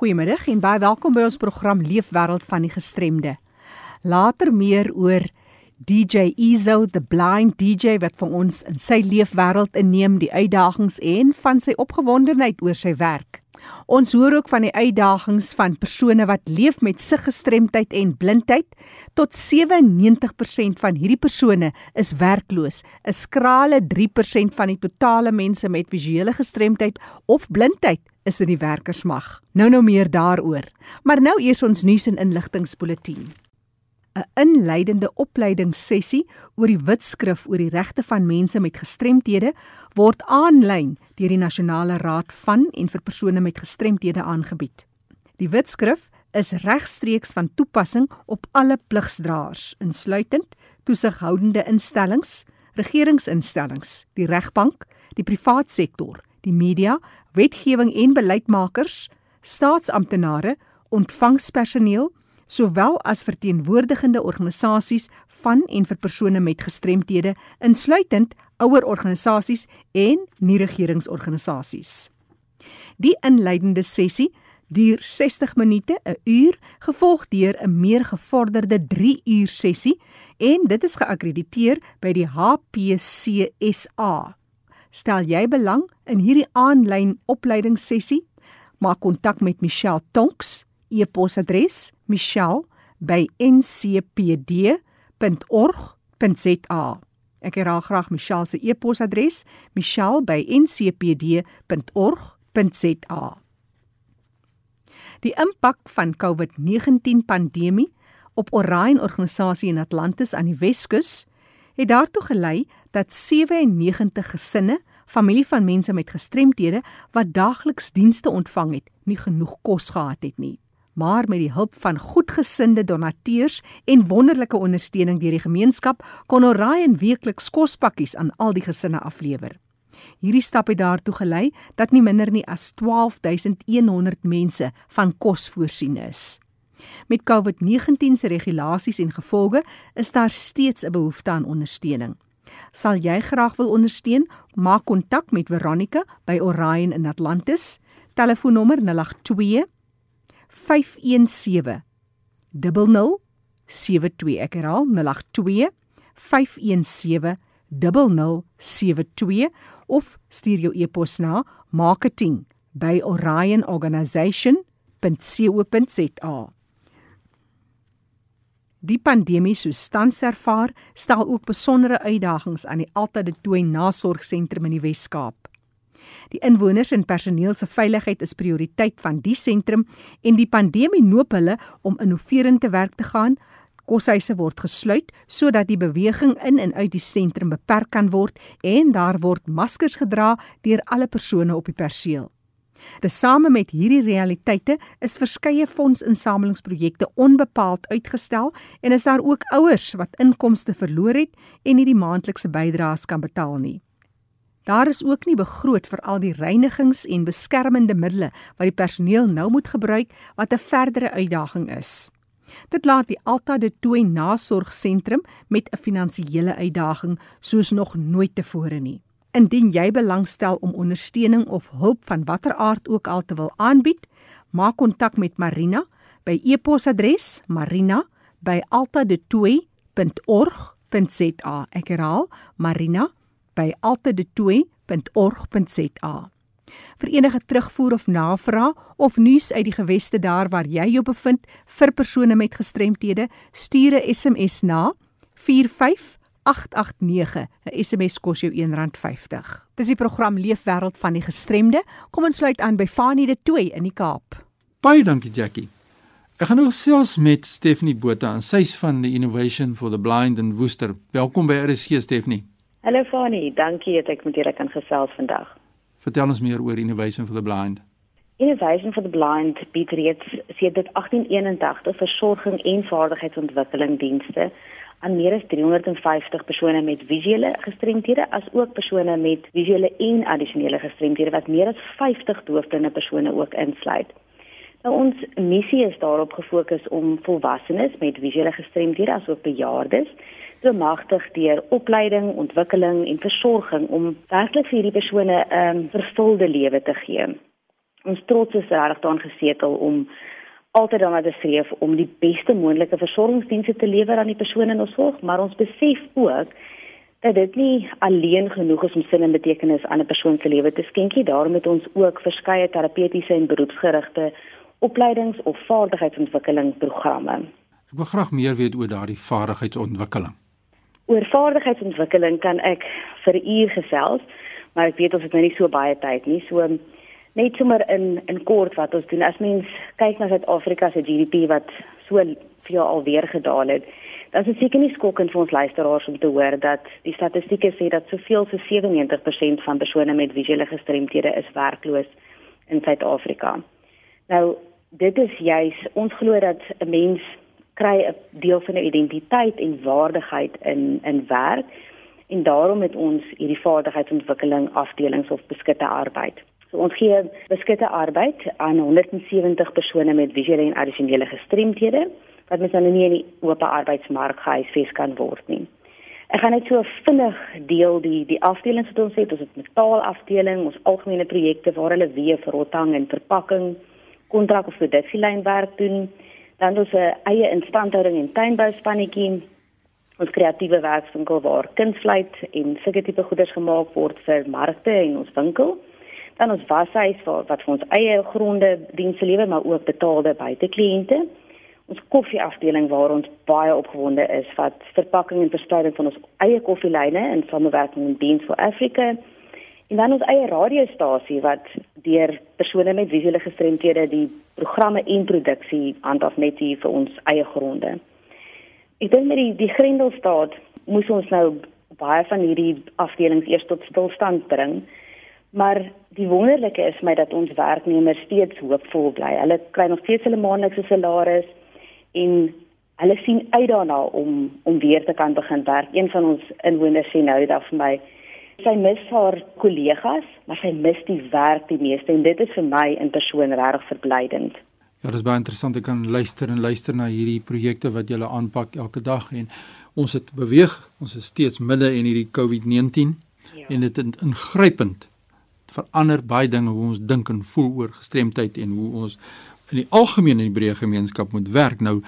Goeiemiddag en baie welkom by ons program Leefwêreld van die Gestremde. Later meer oor DJ Ezo, the blind DJ wat vir ons in sy leefwêreld inneem, die uitdagings en van sy opgewondenheid oor sy werk. Ons hoor ook van die uitdagings van persone wat leef met siggestremdheid en blindheid. Tot 97% van hierdie persone is werkloos. 'n Skrale 3% van die totale mense met visuele gestremdheid of blindheid is in die werkersmag. Nou nou meer daaroor. Maar nou eers ons nuus en inligtingspulsatie. 'n inleidende opleidingssessie oor die wetskrif oor die regte van mense met gestremthede word aanlyn deur die Nasionale Raad van en vir persone met gestremthede aangebied. Die wetskrif is regstreeks van toepassing op alle pligsdraers, insluitend toesighoudende instellings, regeringsinstellings, die regbank, die privaat sektor, die media, wetgewing en beleidsmakers, staatsamptenare, ontvangspersoneel sowel as verteenwoordigende organisasies van en vir persone met gestremthede, insluitend ouer organisasies en nie-regeringsorganisasies. Die inleidende sessie duur 60 minute, 'n uur, gevolg deur 'n meer gevorderde 3 uur sessie en dit is geakkrediteer by die HPCSA. Stel jy belang in hierdie aanlyn opleidingssessie? Maak kontak met Michelle Tonks e-posadres michelle@ncpd.org.za. Ek herhaal graag Michelle se e-posadres michelle@ncpd.org.za. Die impak van COVID-19 pandemie op Orion organisasie in Atlantis aan die Weskus het daartoe gelei dat 97 gesinne, familie van mense met gestremthede wat daagliks dienste ontvang het, nie genoeg kos gehad het nie maar met die hulp van goedgesinde donateurs en wonderlike ondersteuning deur die gemeenskap kon Orion weekliks kospakkies aan al die gesinne aflewer. Hierdie stap het daartoe gelei dat nie minder nie as 12100 mense van kos voorsien is. Met COVID-19 se regulasies en gevolge is daar steeds 'n behoefte aan ondersteuning. Sal jy graag wil ondersteun? Maak kontak met Veronica by Orion in Atlantis. Telefoonnommer 082 517 0072 ek herhaal 082 517 0072 of stuur jou e-pos na marketing@orionorganisation.co.za Die pandemie so stands ervaar stel ook besondere uitdagings aan die Alta de Tooi Nasorgsentrum in die Wes-Kaap. Die inwoners en personeel se veiligheid is prioriteit van die sentrum en die pandemie noop hulle om innoverend te werk te gaan. Koshuise word gesluit sodat die beweging in en uit die sentrum beperk kan word en daar word maskers gedra deur alle persone op die perseel. Tesame met hierdie realiteite is verskeie fondsinsamelingsprojekte onbepaald uitgestel en is daar ook ouers wat inkomste verloor het en nie die maandelikse bydraes kan betaal nie. Daar is ook nie begroot vir al die reinigings- en beskermende middele wat die personeel nou moet gebruik wat 'n verdere uitdaging is. Dit laat die Alta de Tooi Nasorgsentrum met 'n finansiële uitdaging soos nog nooit tevore nie. Indien jy belangstel om ondersteuning of hulp van watter aard ook al te wil aanbied, maak kontak met Marina by e-posadres marina@altadetooi.org.za. Ek herhaal, marina@ by altadetooi.org.za. Vir enige terugvoer of navraag of nuus uit die geweste daar waar jy jou bevind vir persone met gestremthede, stuur 'n SMS na 45889. 'n SMS kos jou R1.50. Dis die program Leefwêreld van die gestremde. Kom ons sluit aan by Fanie de Tooi in die Kaap. Baie dankie Jackie. Ek gaan nou selfs met Stephanie Botha aan sy's van die Innovation for the Blind in Woester. Welkom by RSG Stephanie. Hallo Fani, dankie dat ek met julle kan gesels vandag. Vertel ons meer oor Innovation for the Blind. Innovation for the Blind bied reeds sedert 1881 versorging en vaardigheidsontwikkeling dienste aan meer as 350 persone met visuele gestremthede as ook persone met visuele en addisionele gestremthede wat meer as 50 doofblinde persone ook insluit. Nou ons missie is daarop gefokus om volwassenes met visuele gestremthede asook bejaardes bemagtig deur opleiding, ontwikkeling en versorging om werklik vir hierdie persone 'n um, vervulde lewe te gee. Ons trots is regtig daarin gesetel om altyd daarna te streef om die beste moontlike versorgingsdienste te lewer aan die persone in ons sorg, maar ons besef ook dat dit nie alleen genoeg is om sin en betekenis aan 'n persoon se lewe te skenk nie. Daarom het ons ook verskeie terapeutiese en beroepsgerigte opleidings of vaardigheidsontwikkeling programme. Ek wil graag meer weet oor daardie vaardigheidsontwikkeling. Oor vaardigheidsontwikkeling kan ek vir uur gesels, maar ek weet ons het nou nie so baie tyd nie. So net sommer in in kort wat ons doen. As mens kyk na Suid-Afrika se GDP wat so veel alweer gedaal het, dan is dit seker nie skokkend vir ons luisteraars om te hoor dat die statistieke sê dat soveel so 97% van persone met visuele gestremthede is werkloos in Suid-Afrika. Nou, dit is juis ons glo dat 'n mens kry 'n deel van 'n identiteit en waardigheid in in werk en daarom het ons hierdie vaardigheidsontwikkeling afdelings of beskutte arbeid. So ons gee beskutte arbeid aan 170 persone met visuele en addisionele gestremthede wat mens dan nie in die oop arbeidsmark gehuisves kan word nie. Ek gaan net so vinnig deel die die afdelings wat ons het. Ons het metaalafdeling, ons algemene projekte waar hulle weef, rothang en verpakking, kontrak of produksielyn werk doen. Dan ons eie instandhouding en tuinbou spannetjie. Ons kreatiewe werkswinkel waar kunstvleit en sulke tipe goederes gemaak word vir markte en ons winkel. Dan ons washuis waar wat vir ons eie gronde dienste lewer maar ook betaalde buitekliënte ons koffieafdeling waar ons baie opgewonde is wat verpakking en verspreiding van ons eie koffielyne in samewerking met Beans for Africa en dan ons eie radiostasie wat deur persone met visuele gestremthede die programme en produksie handhaf net hier vir ons eie gronde. Ek dink met die die Grendelstaat moes ons nou baie van hierdie afdelings eers tot stilstand bring. Maar die wonderlike is my dat ons werknemers steeds hoopvol bly. Hulle kry nog steeds hulle maandelikse salaris en hulle sien uit daarna om om weer te kan begin werk. Een van ons inwoners sê nou dat vir my sy mis haar kollegas, maar sy mis die werk die meeste en dit is vir my in persoon regtig verblydend. Ja, dit is baie interessant om kan luister en luister na hierdie projekte wat julle aanpak elke dag en ons het beweeg, ons is steeds midde in hierdie COVID-19 ja. en dit is ingrypend verander baie dinge hoe ons dink en voel oor gestremdheid en hoe ons in die algemeen in die breë gemeenskap moet werk. Nou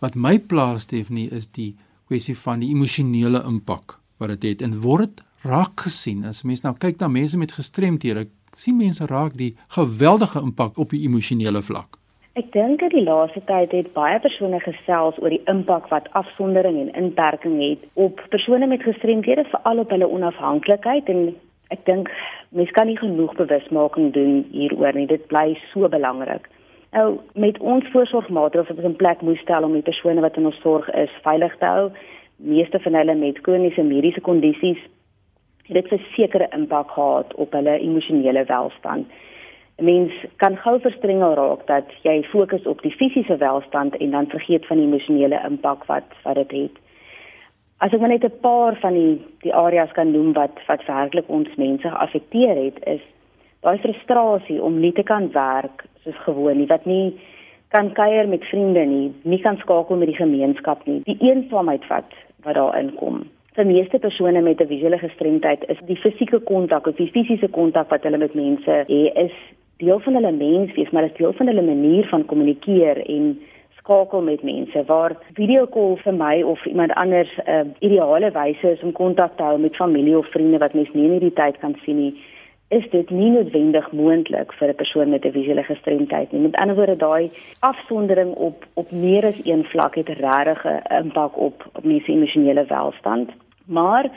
wat my plaas Stephanie is die kwessie van die emosionele impak wat dit het en word dit raak gesien as mense nou kyk na mense met gestremthede sien mense raak die geweldige impak op die emosionele vlak. Ek dink dat die laaste tyd het baie persone gesels oor die impak wat afsondering en inperking het op persone met gestremthede veral op hulle onafhanklikheid en ek dink mense kan nie genoeg bewusmaking doen hieroor nie. Dit bly so belangrik. Nou met ons voorsorgmaatreëls wat ons in plek moes stel om die persone wat in ons sorg is veilig te hou, meeste van hulle met kroniese mediese kondisies, het dit 'n sekere impak gehad op hulle emosionele welstand. Mens kan gou verstrengel raak dat jy fokus op die fisiese welstand en dan vergeet van die emosionele impak wat wat dit het. As ek net 'n paar van die die areas kan noem wat wat werklik ons mense geaffekteer het, is daai frustrasie om nie te kan werk soos gewoon nie wat nie kan kuier met vriende nie, nie kan skakel met die gemeenskap nie. Die eensaamheid wat wat daarin kom. Vir meeste persone met 'n visuele gestremdheid is die fisieke kontak of die fisiese kontak wat hulle met mense het, is deel van hulle menswees, maar dit is deel van hulle manier van kommunikeer en skakel met mense waar video call vir my of iemand anders 'n uh, ideale wyse is om kontak te hou met familie of vriende wat mens nie in hierdie tyd kan sien nie is dit nie noodwendig moontlik vir 'n persoon met 'n visuele gestremdheid nie. Met ander woorde, daai afsondering op op meer as een vlak het regtig 'n impak op op mense emosionele welstand. Maar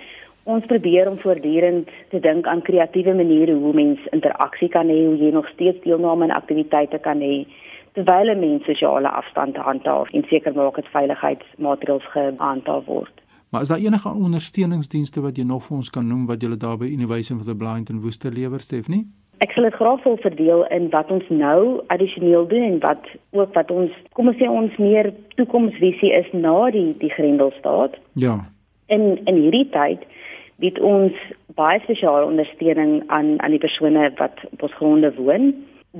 ons probeer om voortdurend te dink aan kreatiewe maniere hoe mens interaksie kan hê, hoe jy nog steeds deelname aan aktiwiteite kan hê terwyl mense sosiale afstand handhaaf en seker maak dat veiligheidsmaatreëls gehandhaaf word. Maar is daar enige ondersteuningsdienste wat jy nog vir ons kan noem wat julle daar by Innovation for the Blind in Woester lewer, Stephanie? Ek sal dit graag wil verdeel in wat ons nou addisioneel doen en wat ook wat ons kom ons sê ons meer toekomsvisie is na die die Grendelstaat. Ja. In in hierdie tyd bied ons baie spesiale ondersteuning aan aan die persone wat op ons gronde woon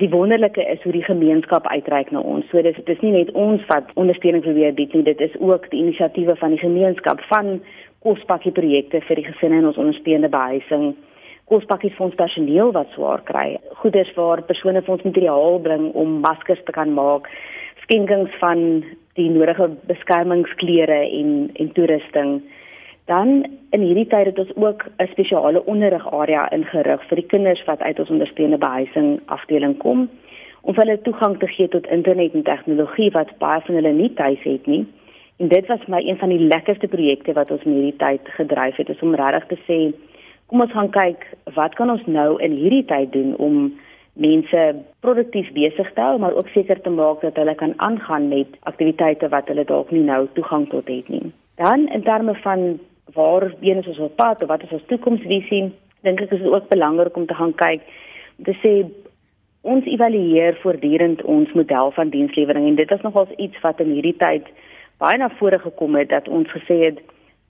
die wonderlike is hoe die gemeenskap uitreik na ons. So dis dis nie net ons wat ondersteuning probeer bied nie, dit is ook die inisiatiewe van die gemeenskap van kospakkie projekte vir die gesinne in ons ondersteunende behuising kospakkies vir ons personeel wat swaar kry. Goeders waar persone vir ons materiaal bring om maskers te kan maak, skenkings van die nodige beskermingsklere en en toerusting. Dan in hierdie tyd het ons ook 'n spesiale onderrigarea ingerig vir die kinders wat uit ons ondersteunende behuising afdeling kom om hulle toegang te gee tot internet en tegnologie wat baie van hulle nie tuis het nie. En dit was my een van die lekkerste projekte wat ons in hierdie tyd gedryf het, is om regtig te sê, kom ons gaan kyk wat kan ons nou in hierdie tyd doen om mense produktief besig te hou, maar ook seker te maak dat hulle kan aangaan met aktiwiteite wat hulle dalk nie nou toegang tot het nie. Dan in terme van waar is ons op pad of wat is ons toekomsvisie? Dink ek is dit ook belangrik om te gaan kyk om te sê ons evalueer voortdurend ons model van dienslewering en dit is nogals iets wat in hierdie tyd baie na vore gekom het dat ons gesê het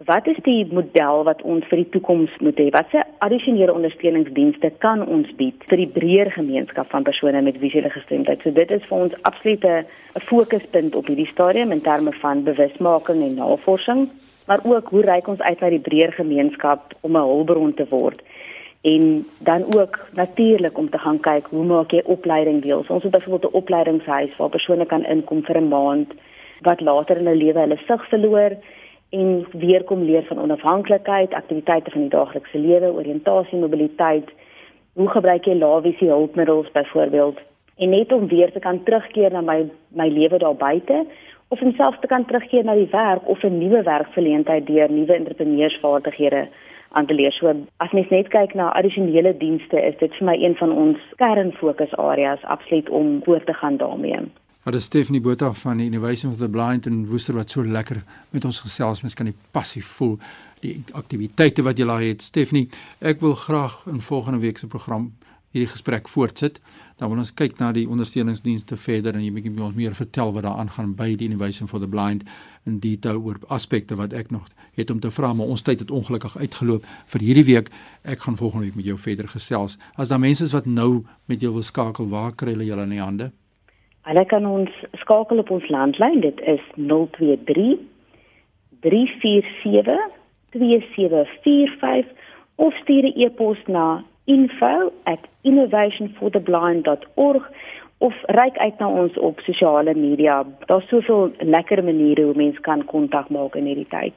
wat is die model wat ons vir die toekoms moet hê? Watse addisionele ondersteuningsdienste kan ons bied vir die breër gemeenskap van persone met visuele gestremdheid? So dit is vir ons absolute 'n fokuspunt op hierdie stadium in terme van bewusmaking en navorsing, maar ook hoe reik ons uit na die breër gemeenskap om 'n hulpbron te word? en dan ook natuurlik om te gaan kyk hoe maak jy opleiding deel. So ons het byvoorbeeld 'n opleidingshuis waar persone kan inkom vir 'n maand wat later in hulle lewe hulle sig verloor en weer kom leer van onafhanklikheid, aktiwiteite van die daaglikse lewe, oriëntasie, mobiliteit. Hoe gebruik jy laevisie hulpmiddels byvoorbeeld en net om weer te kan terugkeer na my my lewe daar buite of om self te kan terugkeer na die werk of 'n nuwe werkgeleentheid deur nuwe entrepreneursvaardighede aan te leer. So as mens net kyk na addisionele dienste, is dit vir my een van ons kernfokusareas absoluut om voort te gaan daarmee. Wat is Stephanie Botha van die Innovation for the Blind in Woester wat so lekker met ons gesels, mens kan die passie voel, die aktiwiteite wat jy laat het. Stephanie, ek wil graag in volgende week se program hierdie gesprek voortsit. Dan wil ons kyk na die ondersteuningsdienste verder en jy bietjie ons meer vertel wat daar aangaan by die Innovation for the Blind in detail oor aspekte wat ek nog het om te vra, maar ons tyd het ongelukkig uitgeloop vir hierdie week. Ek gaan volgende week met jou verder gesels. As daar mense is wat nou met jou wil skakel, waar kry hulle julle in die hande? Hulle kan ons skakel op ons landlyn. Dit is 023 347 2745 of stuur 'n e-pos na info@innovationfortheblind.org of reik uit na ons op sosiale media. Daar's soveel lekker maniere hoe mense kan kontak maak in hierdie tyd.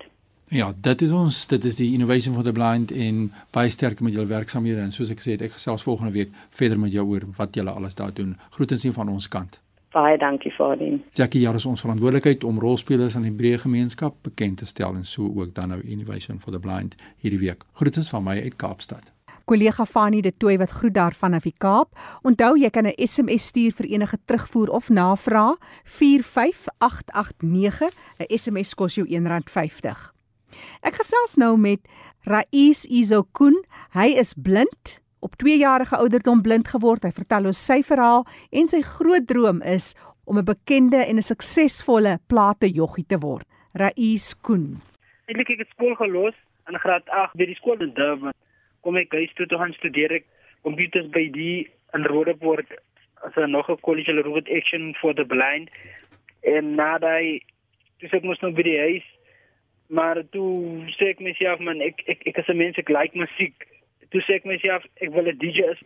Ja, dit is ons, dit is die Innovation for the Blind en baie sterk met julle werksamehede en soos ek gesê het, ek gesels volgende week verder met jou oor wat julle alles daar doen. Groetens van ons kant. Baie dankie dit. Jackie, ja, is ons verantwoordelikheid om rolspelers aan die breë gemeenskap bekend te stel en so ook dan nou Innovation for the Blind hierdie week. Groetens van my uit Kaapstad kollega Fanie de Tooi wat groet daar vanaf die Kaap. Onthou jy kan 'n SMS stuur vir enige terugvoer of navraag 45889. 'n SMS kos jou R1.50. Ek gesels nou met Rais Izokun. Hy is blind, op 2 jarige ouderdom blind geword. Hy vertel ons sy verhaal en sy groot droom is om 'n bekende en 'n suksesvolle platejoggie te word. Rais Kun. Ek het skool gelos in graad 8 by die skool in Durban kom ek huis toe te gaan studeer ek computers by die in Roodepoort as 'n nog 'n college hulle roep action for the blind. En nadat dis ek moes nog by die huis maar toe sê ek myself man ek ek ek is 'n mens ek like musiek. Toe sê ek myself ek wil 'n DJ is.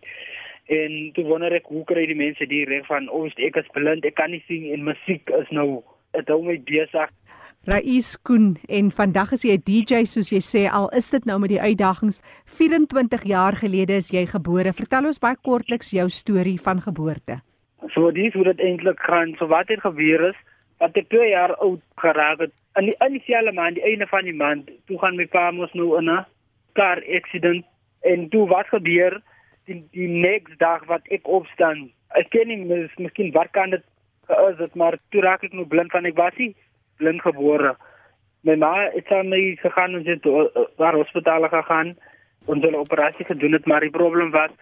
En toe wonder ek hoe kry die mense die reg van ons ek is blind ek kan nie sing en musiek is nou dit hou my besig Rais Koen en vandag is jy 'n DJ soos jy sê al is dit nou met die uitdagings 24 jaar gelede is jy gebore. Vertel ons baie kortliks jou storie van geboorte. So dis hoe dit eintlik gaan. So wat het gebeur is dat ek 2 jaar oud geraak het. In die initiale maand, die einde van die maand, toe gaan my pa mos nou in 'n car accident en toe wat gebeur die die next dag wat ek opstaan. Ek ken nie miskien wat kan dit is dit maar toe raak ek nou blind van ek was nie blind gebore. My ma het aan my gegaan en het waar hospitaal gegaan en hulle operasie gedoen het, maar die probleem was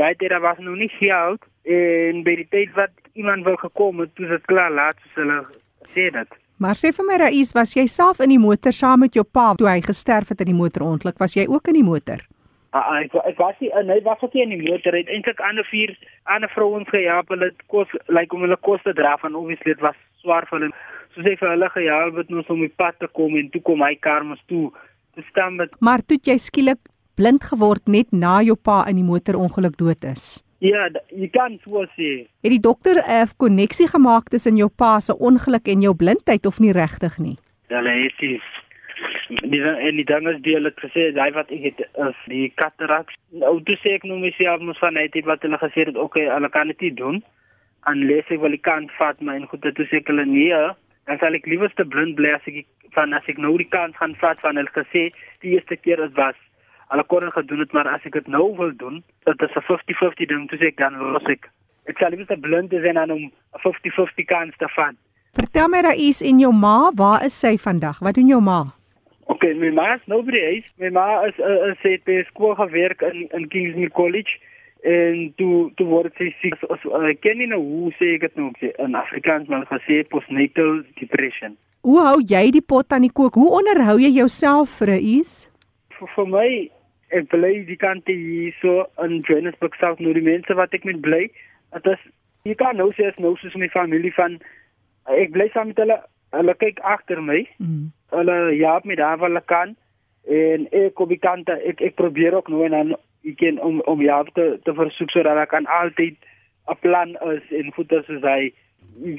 daai tyd was nog nie gehoud en by die tyd wat iemand wou gekom het, toe dit klaar laat hulle sê dit. Maar sê vir my Rais, was jy self in die motor saam met jou pa toe hy gesterf het in die motorongeluk? Was jy ook in die motor? Ah, ah ek ek was nie nee, was ook nie in die motor. Het eintlik ander vier ander vrouens gehelp. Hulle kos lyk like, om hulle kos te dra van obviously dit was swaar vir hulle soos hy vir hulle gehelp het om op die pad te kom en toe kom hy kar mos toe te staan met Maar toe jy skielik blind geword net na jou pa in die motorongeluk dood is. Ja, jy kan so sê. Het die dokter 'n koneksie gemaak tussen jou pa se ongeluk en jou blindheid of nie regtig nie? Hulle het die die en die ding is die hulle het gesê daai wat ek het is die cataracts. Nou toe sê ek nou myself mos van net wat hulle gesê het, okay, hulle kan dit nie doen unless ek wil die kans vat my en goed toe sê ek hulle nee, dan sal ek liewerste blind bly as ek van as ek nou die kans gaan vat van hulle gesê die eerste keer is was hulle kon dit gedoen het maar as ek dit nou wil doen dit is 'n 50-50 ding toe sê ek dan los ek ek sal liewerste blind wees en dan om 'n 50-50 kans te vat Vertel my Rais en jou ma, waar is sy vandag? Wat doen jou ma? Okay, my ma is nou by die huis. My ma is uh, sy het by skool gewerk in in Kingsmere College en toe toe word sy siek. So, so, uh, ken jy nou hoe sê ek dit nou sê in Afrikaans maar gesê postnatal depression. Hoe hou jy die pot aan die kook? Hoe onderhou jy jouself, Rais? Vir, vir my ek bly die kante hier so in Johannesburg South nou die mense wat ek met bly. Dit is jy kan nou sê as nou soos my familie van ek bly saam met hulle. Hulle kyk agter my. Mm. Hulle help my daar waar hulle kan en ek op die kante ek ek probeer ook nou en dan ek kan om om ja te te versoek sodat ek kan altyd 'n plan is en voet as hy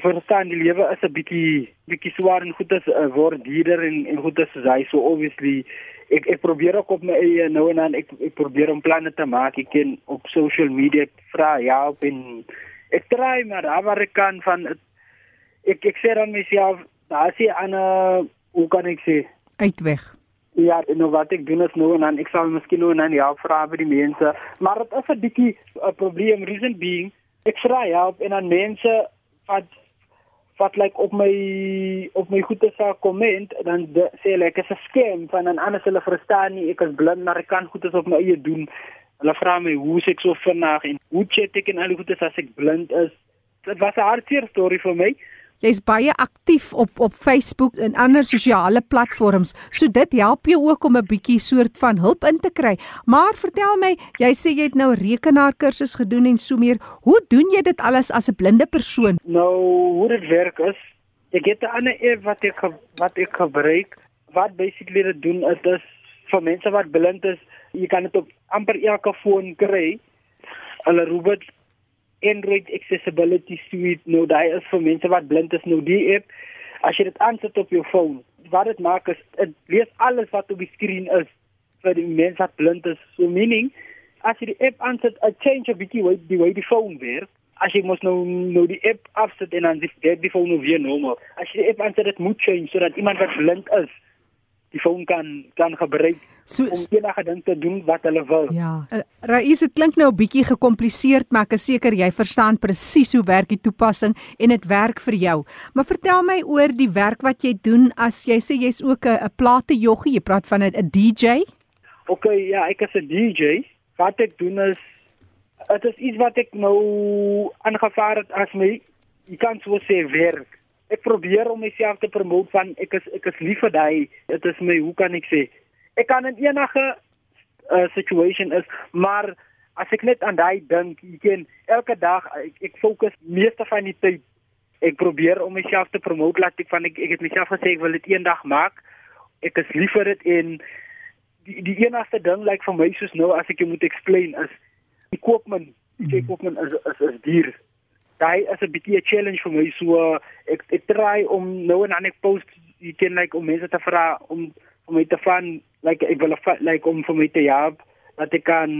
verstaan die lewe is 'n bietjie bietjie swaar en goed 'n uh, word dierder en en goed is hy. So obviously ek ek probeer ook op my eie nou en dan ek ek probeer om planne te maak. Ek ken op social media vra ja op en ek try maar daar ek kan van ek ek sê dan myself daar is 'n hoe kan ek sê? Uitweg. Ja, nou wat ek doen is nou en dan ek sal miskien nou en dan help vra by die mense, maar dit is 'n bietjie 'n probleem reason being ek vra help en dan mense wat wat like op my op my goeie saak komment dan de, sê hulle ek is 'n scam van en anders hulle verstaan nie ek is blind maar ek kan goedes op my eie doen. Hulle vra my hoe ek so vinnig en hoe chat ek en al die goedes as ek blind is. Dit was 'n hartseer storie vir my. Jy's baie aktief op op Facebook en ander sosiale platforms. So dit help jou ook om 'n bietjie soort van hulp in te kry. Maar vertel my, jy sê jy het nou rekenaarkursus gedoen en so meer. Hoe doen jy dit alles as 'n blinde persoon? Nou, hoe dit werk is, ek het 'n ander app wat ek wat ek gebruik wat basically dit doen is dis vir mense wat blind is, jy kan dit op amper elke foon kry. Hulle roep dit Android Accessibility Suite. Nou daai is vir mense wat blind is nou die app as jy dit aansit op jou foon wat dit maak is dit lees alles wat op die skerm is vir die mense wat blind is. So meaning as jy die app aansit 'n change a bietjie hoe die hoe die foon werk. As jy mos nou nou die app afsit en dan die die foon nou weer normaal. As jy die app aansit dit moet change sodat iemand wat blind is die foon kan kan gebruik so, om enige ding te doen wat hulle wil. Ja. Uh, Rais, dit klink nou 'n bietjie gekompliseerd, maar ek is seker jy verstaan presies hoe werk die toepassing en dit werk vir jou. Maar vertel my oor die werk wat jy doen as jy sê jy's ook 'n 'n platejoggie, jy praat van 'n DJ? OK, ja, ek is 'n DJ. Wat ek doen is dit is iets wat ek nou aangevaar het as my jy kan so sê werk ek probeer om myself te promote van ek is ek is lief vir daai dit is my hoe kan ek sê ek kan in enige uh, situation is maar as ek net aan daai dink ek ken elke dag ek, ek fokus meeste van die tyd ek probeer om myself te promote laat ek van ek, ek het myself gesê ek wil dit eendag maak ek is lief vir dit en die die enigste ding lyk like vir my soos nou as ek jou moet explain is die koopman die mm. koopman is is, is duur daai is 'n bietjie 'n challenge vir my so ek ek try om nou en dan ek post jy ken like om mense te vra om om my te van like ek wil like om vir my te help dat ek kan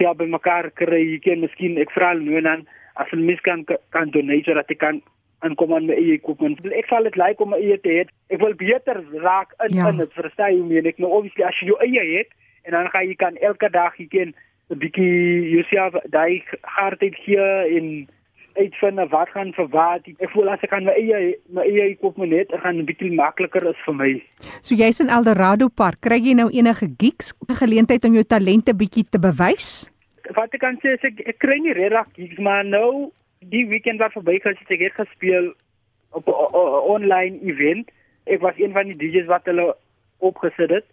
help by mekaar kry jy ken miskien ek vra nou en dan as 'n mens kan kan donate dat ek kan en kom aan my eie equipment. Ek sal dit like om my eie te hê. Ek wil beter raak in ja. in dit verstaan jy meen ek nou obviously as jy jou eie het en dan gaan jy kan elke dag jy ken 'n bietjie jouself daai hardheid gee en uitvind wat gaan vir wat. Ek voel as ek aan my eie my eie equipment het, gaan 'n bietjie makliker is vir my. So jy's in Eldorado Park, kry jy nou enige gigs, 'n geleentheid om jou talente bietjie te bewys? Wat ek kan sê is ek, ek kry nie regtig gigs maar nou die weekend wat verby gaan sit ek het gespeel op 'n online event. Ek was een van die DJ's wat hulle opgesit het.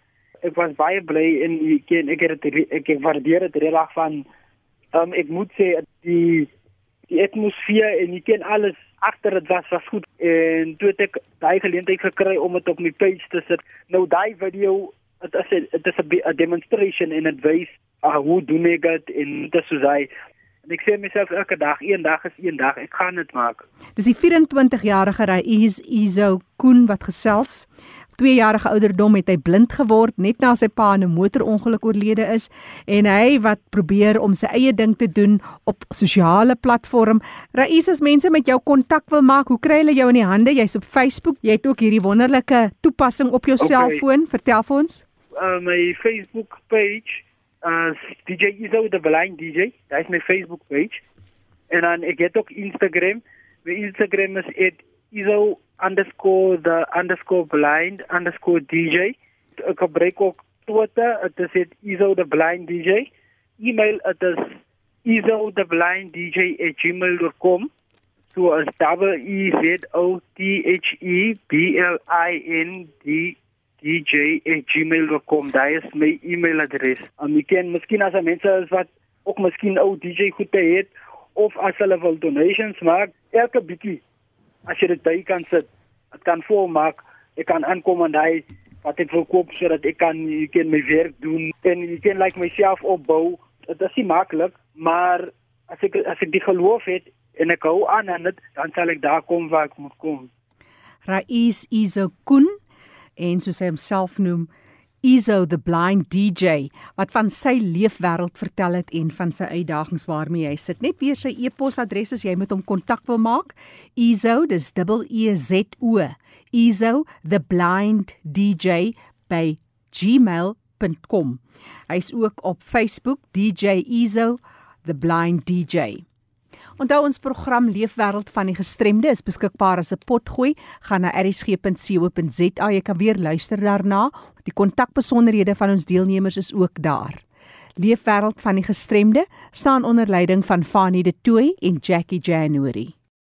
Ek was baie bly en ek ek het ek, ek waardeer dit regtig van um, ek moet sê die die atmosfeer en jy ken alles. Agter dit was was goed. En toe het ek daai geleentheid gekry om dit op my page te sit. Nou daai video dit is dit is 'n demonstration in advice uh, hoe doen ek dit? In die sosieteit en ek sê myself elke dag een dag is een dag. Ek gaan dit maak. Dis die 24-jarige Raiz Izo Koen wat gesels 2 jarige ouderdom het hy blind geword net na sy pa in 'n motorongeluk oorlede is en hy wat probeer om sy eie ding te doen op sosiale platform. Raiz as mense met jou kontak wil maak, hoe kry hulle jou in die hande? Jy's op Facebook. Jy het ook hierdie wonderlike toepassing op jou okay. selfoon. Vertel vir ons. Uh, my Facebook page uh DJ Izo the blind DJ. That's my Facebook page. En dan ek het ook Instagram. My Instagram is @izo underscore the underscore blind underscore DJ. Gebruik ook Twitter, dit is Iso the blind DJ. E-mail dit is iso the blind DJ @gmail.com. So as double E Z O T H E B L I N D DJ @gmail.com. Daai is my e-mailadres. En ek ken miskien as mense is wat ook miskien ou DJ goed het of as hulle wil donations maak, elke bietjie as jy dit by kan sit, dit kan volmaak. Ek kan aankom en hy wat ek wil koop sodat ek kan ek kan my werk doen en ek kan like myself opbou. Dit is nie maklik, maar as ek as ek die geloof het en ek hou aan en dit dan sal ek daar kom waar ek moet kom. Rais Izokun en soos hy homself noem Izo the blind DJ wat van sy leefwêreld vertel het en van sy uitdagings waarmee hy sit. Net weer sy e-posadres as jy met hom kontak wil maak. Izo, dis dubbel E Z O. Izo the blind DJ by gmail.com. Hy's ook op Facebook DJ Izo the blind DJ. Onthou ons program Leefwêreld van die Gestremde is beskikbaar as 'n potgooi. Gaan na erisg.co.za. Jy kan weer luister daarna. Die kontakbesonderhede van ons deelnemers is ook daar. Leefwêreld van die Gestremde staan onder leiding van Fanie De Tooy en Jackie January.